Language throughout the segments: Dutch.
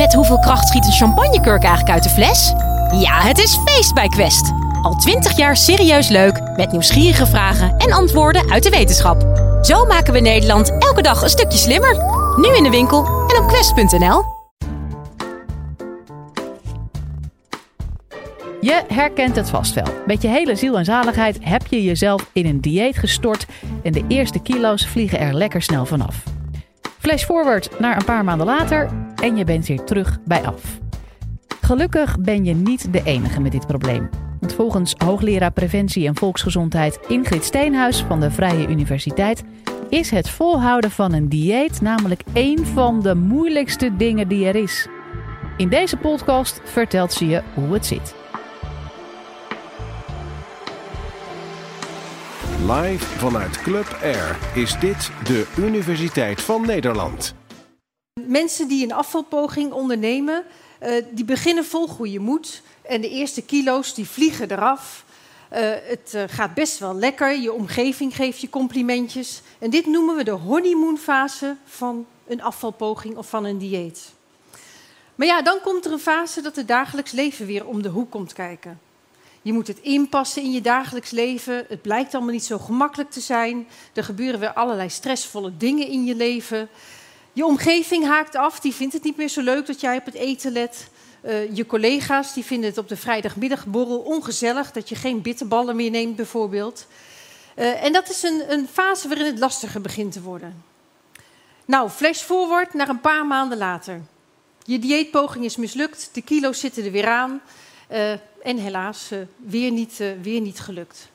Met hoeveel kracht schiet een champagnekurk eigenlijk uit de fles? Ja, het is feest bij Quest. Al twintig jaar serieus leuk, met nieuwsgierige vragen en antwoorden uit de wetenschap. Zo maken we Nederland elke dag een stukje slimmer. Nu in de winkel en op quest.nl. Je herkent het vast wel. Met je hele ziel en zaligheid heb je jezelf in een dieet gestort en de eerste kilo's vliegen er lekker snel vanaf. Flash forward naar een paar maanden later en je bent weer terug bij af. Gelukkig ben je niet de enige met dit probleem. Want volgens hoogleraar preventie en volksgezondheid Ingrid Steenhuis van de Vrije Universiteit is het volhouden van een dieet namelijk één van de moeilijkste dingen die er is. In deze podcast vertelt ze je hoe het zit. Live vanuit Club Air is dit de Universiteit van Nederland. Mensen die een afvalpoging ondernemen, uh, die beginnen vol goede moed. En de eerste kilo's die vliegen eraf. Uh, het uh, gaat best wel lekker. Je omgeving geeft je complimentjes. En dit noemen we de honeymoonfase van een afvalpoging of van een dieet. Maar ja, dan komt er een fase dat het dagelijks leven weer om de hoek komt kijken. Je moet het inpassen in je dagelijks leven. Het blijkt allemaal niet zo gemakkelijk te zijn. Er gebeuren weer allerlei stressvolle dingen in je leven. Je omgeving haakt af, die vindt het niet meer zo leuk dat jij op het eten let. Uh, je collega's die vinden het op de vrijdagmiddagborrel ongezellig dat je geen bitterballen meer neemt, bijvoorbeeld. Uh, en dat is een, een, fase waarin het lastiger begint te worden. Nou, flash forward naar een paar maanden later. Je dieetpoging is mislukt, de kilo's zitten er weer aan. Uh, en helaas weer, niet, weer niet gelukt.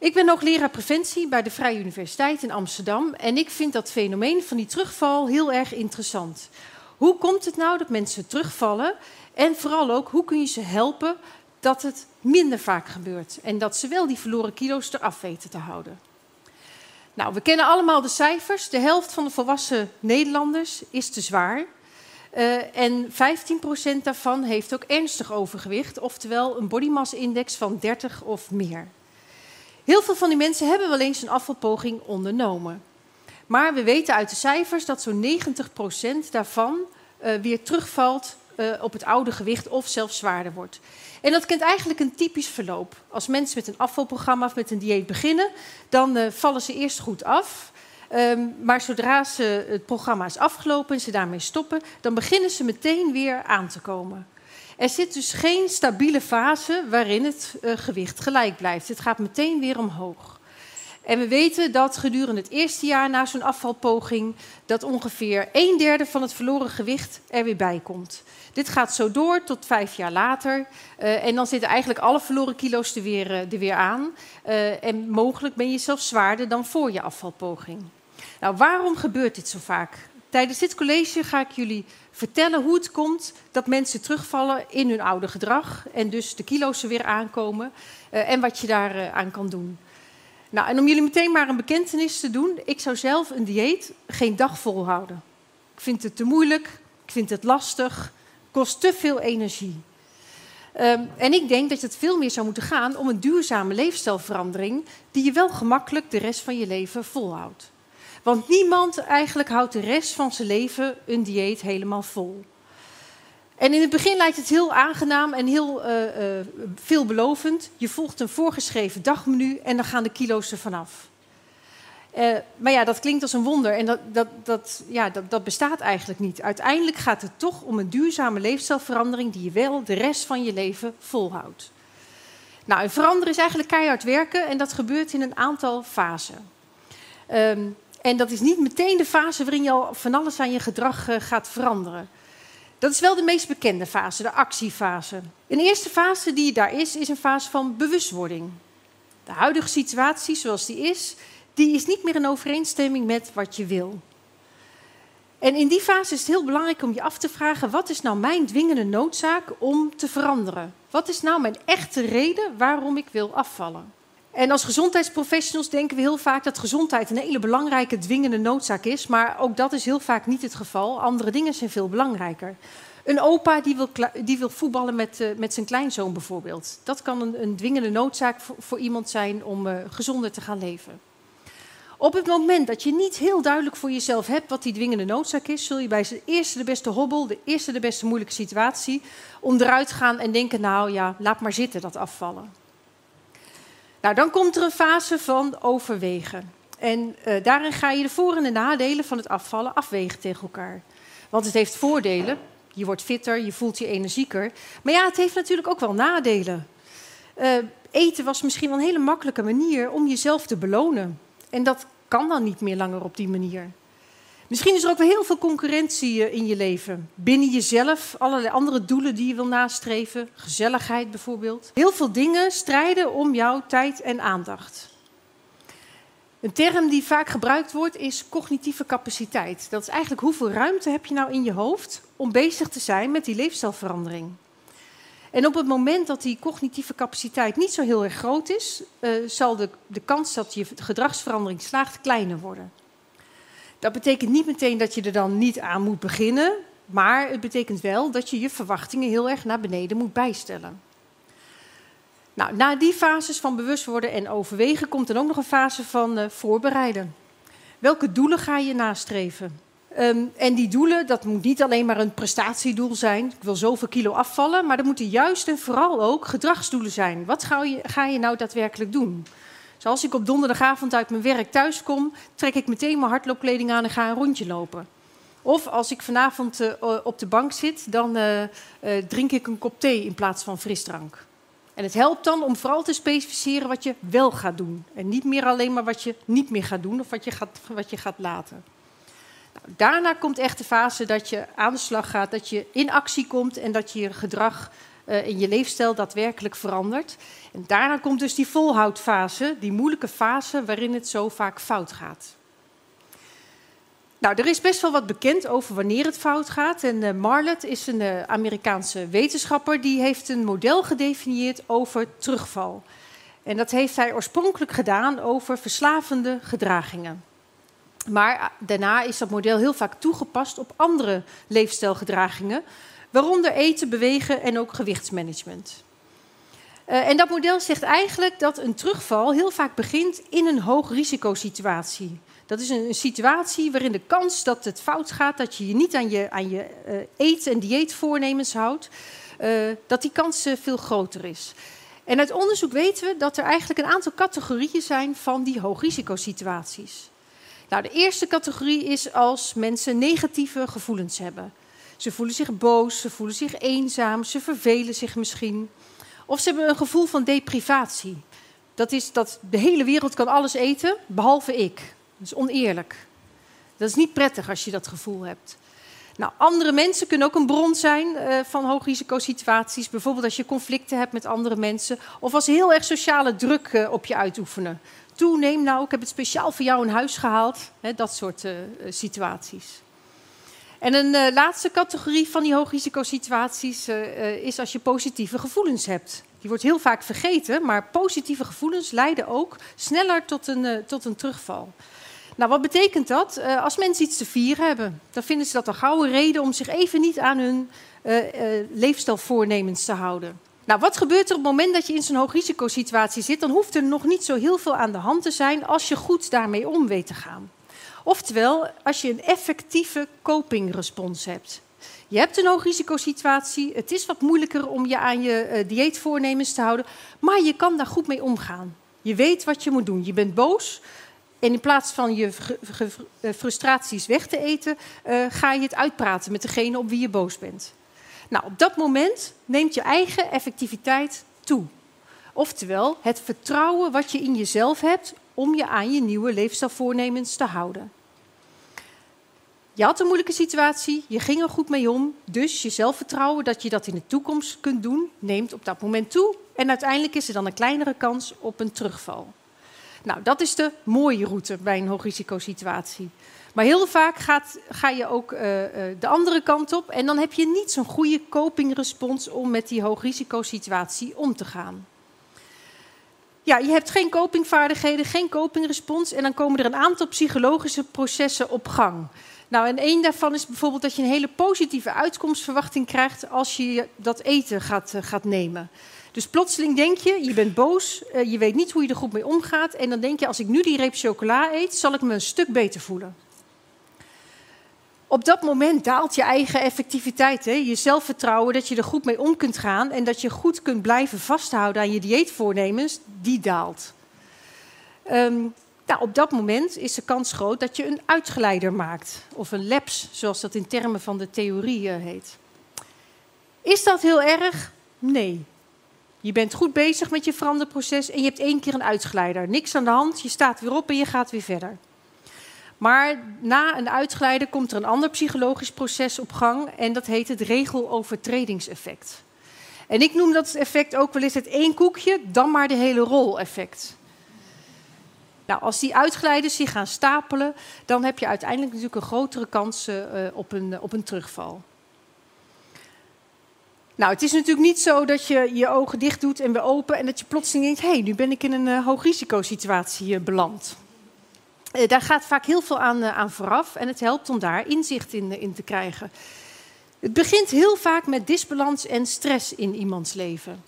Ik ben hoogleraar preventie bij de Vrije Universiteit in Amsterdam. En ik vind dat fenomeen van die terugval heel erg interessant. Hoe komt het nou dat mensen terugvallen? En vooral ook, hoe kun je ze helpen dat het minder vaak gebeurt? En dat ze wel die verloren kilo's eraf weten te houden. Nou, we kennen allemaal de cijfers. De helft van de volwassen Nederlanders is te zwaar. Uh, en 15% daarvan heeft ook ernstig overgewicht, oftewel een body mass index van 30 of meer. Heel veel van die mensen hebben wel eens een afvalpoging ondernomen. Maar we weten uit de cijfers dat zo'n 90% daarvan uh, weer terugvalt uh, op het oude gewicht of zelfs zwaarder wordt. En dat kent eigenlijk een typisch verloop. Als mensen met een afvalprogramma of met een dieet beginnen, dan uh, vallen ze eerst goed af. Um, maar zodra ze het programma is afgelopen en ze daarmee stoppen, dan beginnen ze meteen weer aan te komen. Er zit dus geen stabiele fase waarin het uh, gewicht gelijk blijft. Het gaat meteen weer omhoog. En we weten dat gedurende het eerste jaar na zo'n afvalpoging... dat ongeveer een derde van het verloren gewicht er weer bij komt. Dit gaat zo door tot vijf jaar later. Uh, en dan zitten eigenlijk alle verloren kilo's er weer, uh, er weer aan. En mogelijk ben je zelfs zwaarder dan voor je afvalpoging. Nou, waarom gebeurt dit zo vaak? Tijdens dit college ga ik jullie vertellen hoe het komt dat mensen terugvallen in hun oude gedrag en dus de kilo's er weer aankomen uh, en wat je daar uh, aan kan doen. Nou, en om jullie meteen maar een bekentenis te doen, ik zou zelf een dieet geen dag volhouden. Ik vind het te moeilijk, ik vind het lastig, kost te veel energie. Um, en ik denk dat het veel meer zou moeten gaan om een duurzame leefstijlverandering die je wel gemakkelijk de rest van je leven volhoudt. Want niemand eigenlijk houdt de rest van zijn leven een dieet helemaal vol. En in het begin lijkt het heel aangenaam en heel uh, uh, veelbelovend. Je volgt een voorgeschreven dagmenu en dan gaan de kilo's er vanaf. Uh, maar ja, dat klinkt als een wonder en dat, dat, dat, ja, dat, dat bestaat eigenlijk niet. Uiteindelijk gaat het toch om een duurzame leefstijlverandering die je wel de rest van je leven volhoudt. Nou, en veranderen is eigenlijk keihard werken en dat gebeurt in een aantal fasen. Um, en dat is niet meteen de fase waarin je al van alles aan je gedrag uh, gaat veranderen. Dat is wel de meest bekende fase, de actiefase. Een eerste fase die daar is, is een fase van bewustwording. De huidige situatie zoals die is, die is niet meer in overeenstemming met wat je wil. En in die fase is het heel belangrijk om je af te vragen: wat is nou mijn dwingende noodzaak om te veranderen? Wat is nou mijn echte reden waarom ik wil afvallen? En als gezondheidsprofessionals denken we heel vaak dat gezondheid een hele belangrijke dwingende noodzaak is. Maar ook dat is heel vaak niet het geval. Andere dingen zijn veel belangrijker. Een opa die wil, die wil voetballen met, uh, met zijn kleinzoon bijvoorbeeld. Dat kan een, een dwingende noodzaak voor, voor, iemand zijn om uh, gezonder te gaan leven. Op het moment dat je niet heel duidelijk voor jezelf hebt wat die dwingende noodzaak is, zul je bij de eerste de beste hobbel, de eerste de beste moeilijke situatie, onderuit gaan en denken, nou ja, laat maar zitten dat afvallen. Nou, dan komt er een fase van overwegen. En uh, daarin ga je de voor- en de nadelen van het afvallen afwegen tegen elkaar. Want het heeft voordelen. Je wordt fitter, je voelt je energieker. Maar ja, het heeft natuurlijk ook wel nadelen. Uh, eten was misschien wel een hele makkelijke manier om jezelf te belonen. En dat kan dan niet meer langer op die manier. Misschien is er ook wel heel veel concurrentie eh, in je leven. Binnen jezelf, allerlei andere doelen die je wil nastreven. Gezelligheid bijvoorbeeld. Heel veel dingen strijden om jouw tijd en aandacht. Een term die vaak gebruikt wordt is cognitieve capaciteit. Dat is eigenlijk hoeveel ruimte heb je nou in je hoofd om bezig te zijn met die leefstijlverandering. En op het moment dat die cognitieve capaciteit niet zo heel erg groot is, uh, zal de, de kans dat je gedragsverandering slaagt kleiner worden. Dat betekent niet meteen dat je er dan niet aan moet beginnen, maar het betekent wel dat je je verwachtingen heel erg naar beneden moet bijstellen. Nou, na die fases van bewust worden en overwegen komt er ook nog een fase van uh, voorbereiden. Welke doelen ga je nastreven? Um, en die doelen, dat moet niet alleen maar een prestatiedoel zijn. Ik wil zoveel kilo afvallen, maar dat moeten juist en vooral ook gedragsdoelen zijn. Wat ga je, ga je nou daadwerkelijk doen? Zoals ik op donderdagavond uit mijn werk thuis kom, trek ik meteen mijn hardloopkleding aan en ga een rondje lopen. Of als ik vanavond uh, op de bank zit, dan uh, uh, drink ik een kop thee in plaats van frisdrank. En het helpt dan om vooral te specificeren wat je wel gaat doen. En niet meer alleen maar wat je niet meer gaat doen of wat je gaat, wat je gaat laten. Nou, daarna komt echt de fase dat je aan de slag gaat, dat je in actie komt en dat je je gedrag uh, in je leefstijl daadwerkelijk verandert. En daarna komt dus die volhoudfase, die moeilijke fase waarin het zo vaak fout gaat. Nou, er is best wel wat bekend over wanneer het fout gaat. En uh, Marlet is een uh, Amerikaanse wetenschapper die heeft een model gedefinieerd over terugval. En dat heeft hij oorspronkelijk gedaan over verslavende gedragingen. Maar daarna is dat model heel vaak toegepast op andere leefstijlgedragingen, waaronder eten, bewegen en ook gewichtsmanagement. Uh, en dat model zegt eigenlijk dat een terugval heel vaak begint in een hoogrisicosituatie. Dat is een, situatie waarin de kans dat het fout gaat, dat je je niet aan je, aan je uh, eet- en dieetvoornemens houdt, uh, dat die kans veel groter is. En uit onderzoek weten we dat er eigenlijk een aantal categorieën zijn van die hoogrisicosituaties. Nou, de eerste categorie is als mensen negatieve gevoelens hebben. Ze voelen zich boos, ze voelen zich eenzaam, ze vervelen zich misschien. Of ze hebben een gevoel van deprivatie. Dat is dat de hele wereld kan alles eten, behalve ik. Dat is oneerlijk. Dat is niet prettig als je dat gevoel hebt. Nou, andere mensen kunnen ook een bron zijn uh, van hoogrisicosituaties. Bijvoorbeeld als je conflicten hebt met andere mensen. Of als heel erg sociale druk uh, op je uitoefenen toe, neem nou, ik heb het speciaal voor jou in huis gehaald. Dat soort uh, situaties. En een uh, laatste categorie van die hoogrisicosituaties uh, is als je positieve gevoelens hebt. Die wordt heel vaak vergeten, maar positieve gevoelens leiden ook sneller tot een, tot een terugval. Nou, wat betekent dat? als mensen iets te vieren hebben, dan vinden ze dat een gouden reden om zich even niet aan hun leefstijlvoornemens te houden. Nou, wat gebeurt er op het moment dat je in zo'n hoogrisicosituatie zit? Dan hoeft er nog niet zo heel veel aan de hand te zijn als je goed daarmee om weet te gaan. Oftewel, als je een effectieve copingrespons hebt. Je hebt een hoogrisicosituatie, het is wat moeilijker om je aan je uh, dieetvoornemens te houden, maar je kan daar goed mee omgaan. Je weet wat je moet doen. Je bent boos en in plaats van je frustraties weg te eten, uh, ga je het uitpraten met degene op wie je boos bent. Nou, op dat moment neemt je eigen effectiviteit toe. Oftewel, het vertrouwen wat je in jezelf hebt om je aan je nieuwe leefstijlvoornemens te houden. Je had een moeilijke situatie, je ging er goed mee om, dus je zelfvertrouwen dat je dat in de toekomst kunt doen, neemt op dat moment toe. En uiteindelijk is er dan een kleinere kans op een terugval. Nou, dat is de mooie route bij een hoogrisicosituatie. Maar heel vaak gaat, ga je ook uh, de andere kant op en dan heb je niet zo'n goede copingrespons om met die hoogrisicosituatie om te gaan. Ja, je hebt geen copingvaardigheden, geen copingrespons en dan komen er een aantal psychologische processen op gang. Nou, en één daarvan is bijvoorbeeld dat je een hele positieve uitkomstverwachting krijgt als je dat eten gaat, uh, gaat nemen. Dus plotseling denk je, je bent boos, je weet niet hoe je er goed mee omgaat. En dan denk je, als ik nu die reep chocola eet, zal ik me een stuk beter voelen. Op dat moment daalt je eigen effectiviteit, hè? je zelfvertrouwen dat je er goed mee om kunt gaan en dat je goed kunt blijven vasthouden aan je dieetvoornemens, die daalt. Um, nou, op dat moment is de kans groot dat je een uitgeleider maakt, of een laps, zoals dat in termen van de theorie eh, heet. Is dat heel erg? Nee. Je bent goed bezig met je veranderproces en je hebt één keer een uitgeleider. Niks aan de hand, je staat weer op en je gaat weer verder. Maar na een uitglijden komt er een ander psychologisch proces op gang en dat heet het regelovertredingseffect. En ik noem dat effect ook wel eens het één koekje, dan maar de hele rol effect. Nou, als die uitglijders zich gaan stapelen, dan heb je uiteindelijk natuurlijk een grotere kans uh, op, een, op een terugval. Nou, het is natuurlijk niet zo dat je je ogen dicht doet en weer open en dat je plotseling denkt: hé, hey, nu ben ik in een uh, hoogrisicosituatie beland. Uh, daar gaat vaak heel veel aan, uh, aan, vooraf en het helpt om daar inzicht in, in, te krijgen. Het begint heel vaak met disbalans en stress in iemands leven.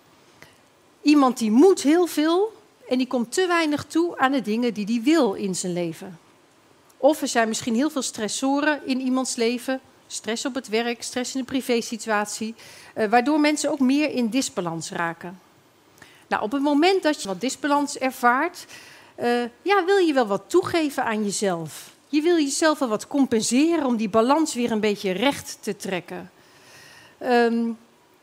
Iemand die moet heel veel en die komt te weinig toe aan de dingen die hij wil in zijn leven. Of er zijn misschien heel veel stressoren in iemands leven. Stress op het werk, stress in een privésituatie. Uh, waardoor mensen ook meer in disbalans raken. Nou, op het moment dat je wat disbalans ervaart, uh, ja, wil je wel wat toegeven aan jezelf. Je wil jezelf wel wat compenseren om die balans weer een beetje recht te trekken. Um,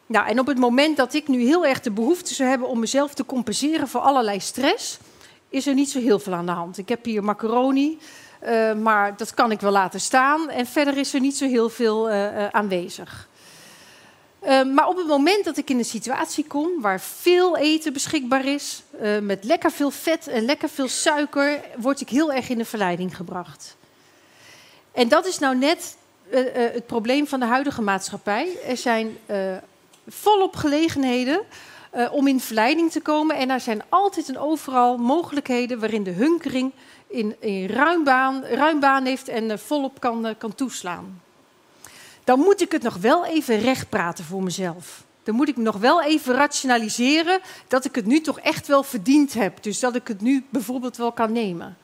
nou, en op het moment dat ik nu heel erg de behoefte zou hebben om mezelf te compenseren voor allerlei stress, is er niet zo heel veel aan de hand. Ik heb hier macaroni, uh, maar dat kan ik wel laten staan. En verder is er niet zo heel veel uh, aanwezig. maar op het moment dat ik in een situatie kom waar veel eten beschikbaar is, met lekker veel vet en lekker veel suiker, word ik heel erg in de verleiding gebracht. En dat is nou net het probleem van de huidige maatschappij. Er zijn volop gelegenheden om in verleiding te komen. En er zijn altijd en overal mogelijkheden waarin de hunkering in, in ruim, baan, heeft en volop kan, kan toeslaan. Dan moet ik het nog wel even recht praten voor mezelf. Dan moet ik nog wel even rationaliseren dat ik het nu toch echt wel verdiend heb. Dus dat ik het nu bijvoorbeeld wel kan nemen.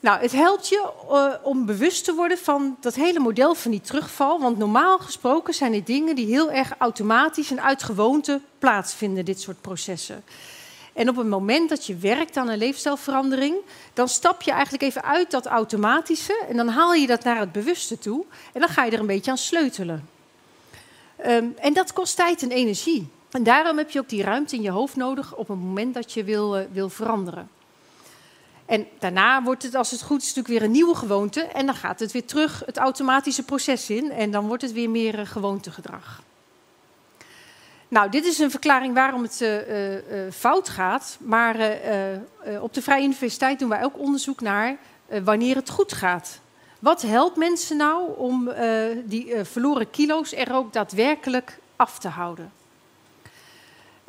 Nou, het helpt je uh, om bewust te worden van dat hele model van die terugval. Want normaal gesproken zijn het dingen die heel erg automatisch en uit gewoonte plaatsvinden, dit soort processen. En op het moment dat je werkt aan een leefstijlverandering, dan stap je eigenlijk even uit dat automatische en dan haal je dat naar het bewuste toe. En dan ga je er een beetje aan sleutelen. Um, en dat kost tijd en energie. En daarom heb je ook die ruimte in je hoofd nodig op het moment dat je wil, uh, wil veranderen. En daarna wordt het, als het goed is, natuurlijk weer een nieuwe gewoonte. En dan gaat het weer terug het automatische proces in. En dan wordt het weer meer uh, gewoontegedrag. Nou, dit is een verklaring waarom het uh, uh, fout gaat. Maar op de Vrije Universiteit doen wij ook onderzoek naar wanneer het goed gaat. Wat helpt mensen nou om die verloren kilo's er ook daadwerkelijk af te houden?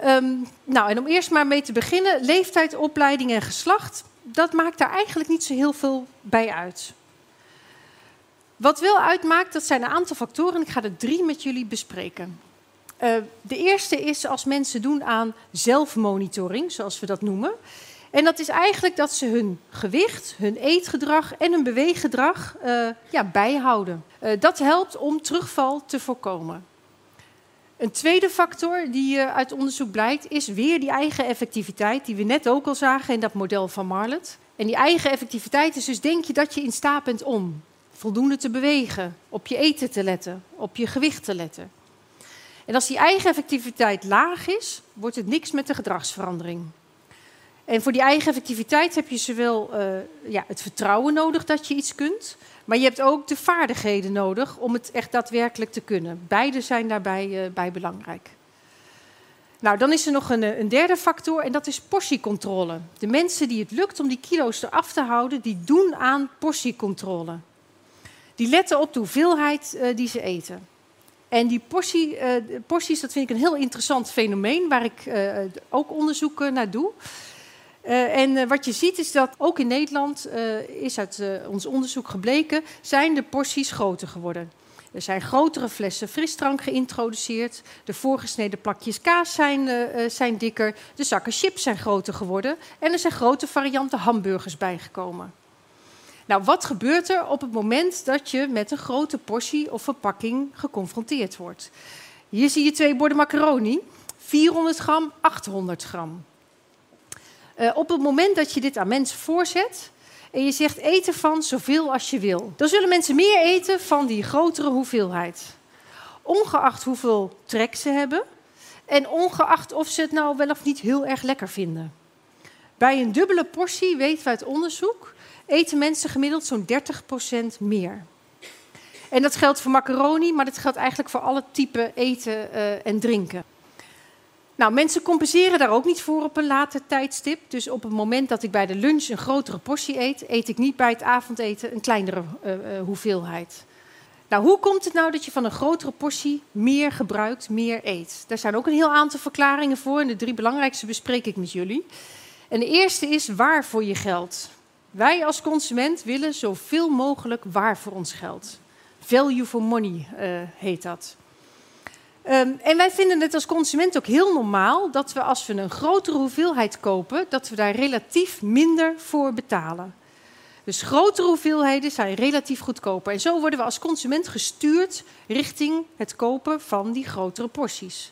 Um, nou, en om eerst maar mee te beginnen: leeftijd, opleiding en geslacht dat maakt daar eigenlijk niet zo heel veel bij uit. Wat wel uitmaakt, dat zijn een aantal factoren. Ik ga er drie met jullie bespreken. Uh, de eerste is als mensen doen aan zelfmonitoring, zoals we dat noemen. En dat is eigenlijk dat ze hun gewicht, hun eetgedrag en hun beweeggedrag uh, ja, bijhouden. Uh, dat helpt om terugval te voorkomen. Een tweede factor die uit onderzoek blijkt, is weer die eigen effectiviteit, die we net ook al zagen in dat model van Marlet. En die eigen effectiviteit is dus denk je dat je in staat bent om voldoende te bewegen, op je eten te letten, op je gewicht te letten. En als die eigen effectiviteit laag is, wordt het niks met de gedragsverandering. En voor die eigen effectiviteit heb je zowel uh, ja, het vertrouwen nodig dat je iets kunt, maar je hebt ook de vaardigheden nodig om het echt daadwerkelijk te kunnen. Beide zijn daarbij uh, bij belangrijk. Nou, dan is er nog een, eh, een, derde factor en dat is portiecontrole. De mensen die het lukt om die kilo's eraf te houden, die doen aan portiecontrole. Die letten op de hoeveelheid die ze eten. En die uh, porties, dat vind ik een heel interessant fenomeen waar ik uh, ook onderzoek naar doe. En wat je ziet is dat ook in Nederland, is uit ons onderzoek gebleken, zijn de porties groter geworden. Er zijn grotere flessen frisdrank geïntroduceerd. De voorgesneden plakjes kaas zijn, zijn dikker. De zakken chips zijn groter geworden. En er zijn grote varianten hamburgers bijgekomen. Nou, wat gebeurt er op het moment dat je met een grote portie of verpakking geconfronteerd wordt? Hier zie je twee borden macaroni. 400 gram, 800 gram. Uh, op het moment dat je dit aan mensen voorzet en je zegt eten van zoveel als je wil, dan zullen mensen meer eten van die grotere hoeveelheid. Ongeacht hoeveel trek ze hebben en ongeacht of ze het nou wel of niet heel erg lekker vinden. Bij een dubbele portie, weten we uit onderzoek, eten mensen gemiddeld zo'n 30% meer. En dat geldt voor macaroni, maar dat geldt eigenlijk voor alle typen eten uh, en drinken. Nou, mensen compenseren daar ook niet voor op een later tijdstip. Dus op het moment dat ik bij de lunch een grotere portie eet, eet ik niet bij het avondeten een kleinere uh, uh, hoeveelheid. Nou, hoe komt het nou dat je van een grotere portie meer gebruikt, meer eet? Daar zijn ook een heel aantal verklaringen voor en de drie belangrijkste bespreek ik met jullie. En de eerste is waar voor je geld. Wij als consument willen zoveel mogelijk waar voor ons geld. Value for money uh, heet dat. Um, en wij vinden het als consument ook heel normaal dat we als we een grotere hoeveelheid kopen, dat we daar relatief minder voor betalen. Dus grotere hoeveelheden zijn relatief goedkoper. En zo worden we als consument gestuurd richting het kopen van die grotere porties.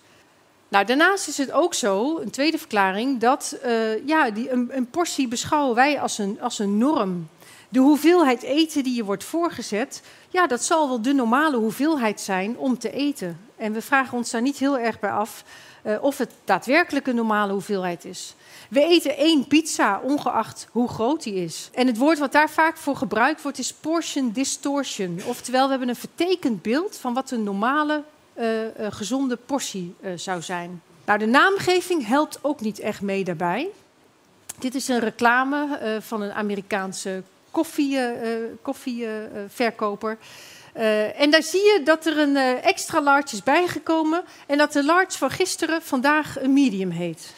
Nou, daarnaast is het ook zo, een tweede verklaring, dat uh, ja, die, een, portie beschouwen wij als een, als een norm. De hoeveelheid eten die je wordt voorgezet, ja, dat zal wel de normale hoeveelheid zijn om te eten. En we vragen ons daar niet heel erg bij af uh, of het daadwerkelijk een normale hoeveelheid is. We eten één pizza, ongeacht hoe groot die is. En het woord wat daar vaak voor gebruikt wordt is portion distortion. Oftewel, we hebben een vertekend beeld van wat een normale, gezonde portie zou zijn. Nou, de naamgeving helpt ook niet echt mee daarbij. Dit is een reclame van een Amerikaanse koffieverkoper. Koffie, en daar zie je dat er een extra large is bijgekomen en dat de large van gisteren vandaag een medium heet.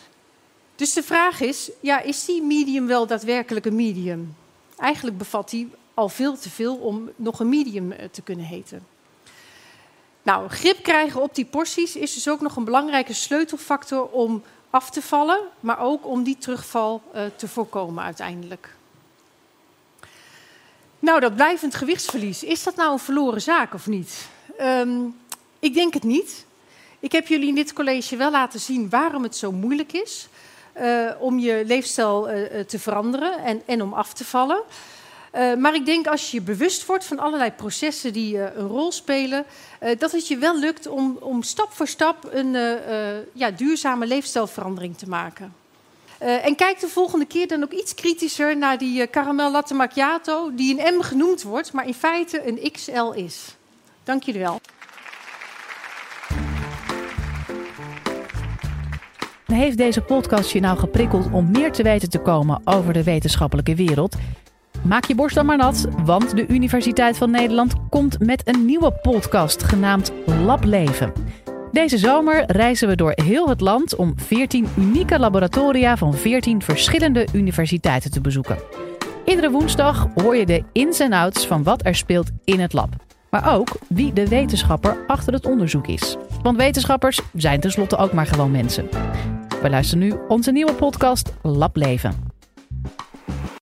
Dus de vraag is, ja, is die medium wel daadwerkelijk een medium? Eigenlijk bevat die al veel te veel om nog een medium te kunnen heten. Nou, grip krijgen op die porties is dus ook nog een belangrijke sleutelfactor om af te vallen, maar ook om die terugval te voorkomen uiteindelijk. Nou, dat blijvend gewichtsverlies, is dat nou een verloren zaak of niet? Um, ik denk het niet. Ik heb jullie in dit college wel laten zien waarom het zo moeilijk is uh, om je leefstijl uh, te veranderen en, en om af te vallen. Uh, maar ik denk als je je bewust wordt van allerlei processen die een rol spelen, dat het je wel lukt om, om stap voor stap een ja, duurzame leefstijlverandering te maken. En kijk de volgende keer dan ook iets kritischer naar die caramel latte macchiato, die een M genoemd wordt, maar in feite een XL is. Dank jullie wel. Heeft deze podcast je nou geprikkeld om meer te weten te komen over de wetenschappelijke wereld? Maak je borst dan maar nat, want de Universiteit van Nederland komt met een nieuwe podcast genaamd Lableven. Deze zomer reizen we door heel het land om 14 unieke laboratoria van 14 verschillende universiteiten te bezoeken. Iedere woensdag hoor je de ins en outs van wat er speelt in het lab. Maar ook wie de wetenschapper achter het onderzoek is. Want wetenschappers zijn tenslotte ook maar gewoon mensen. We luisteren nu onze nieuwe podcast Lableven.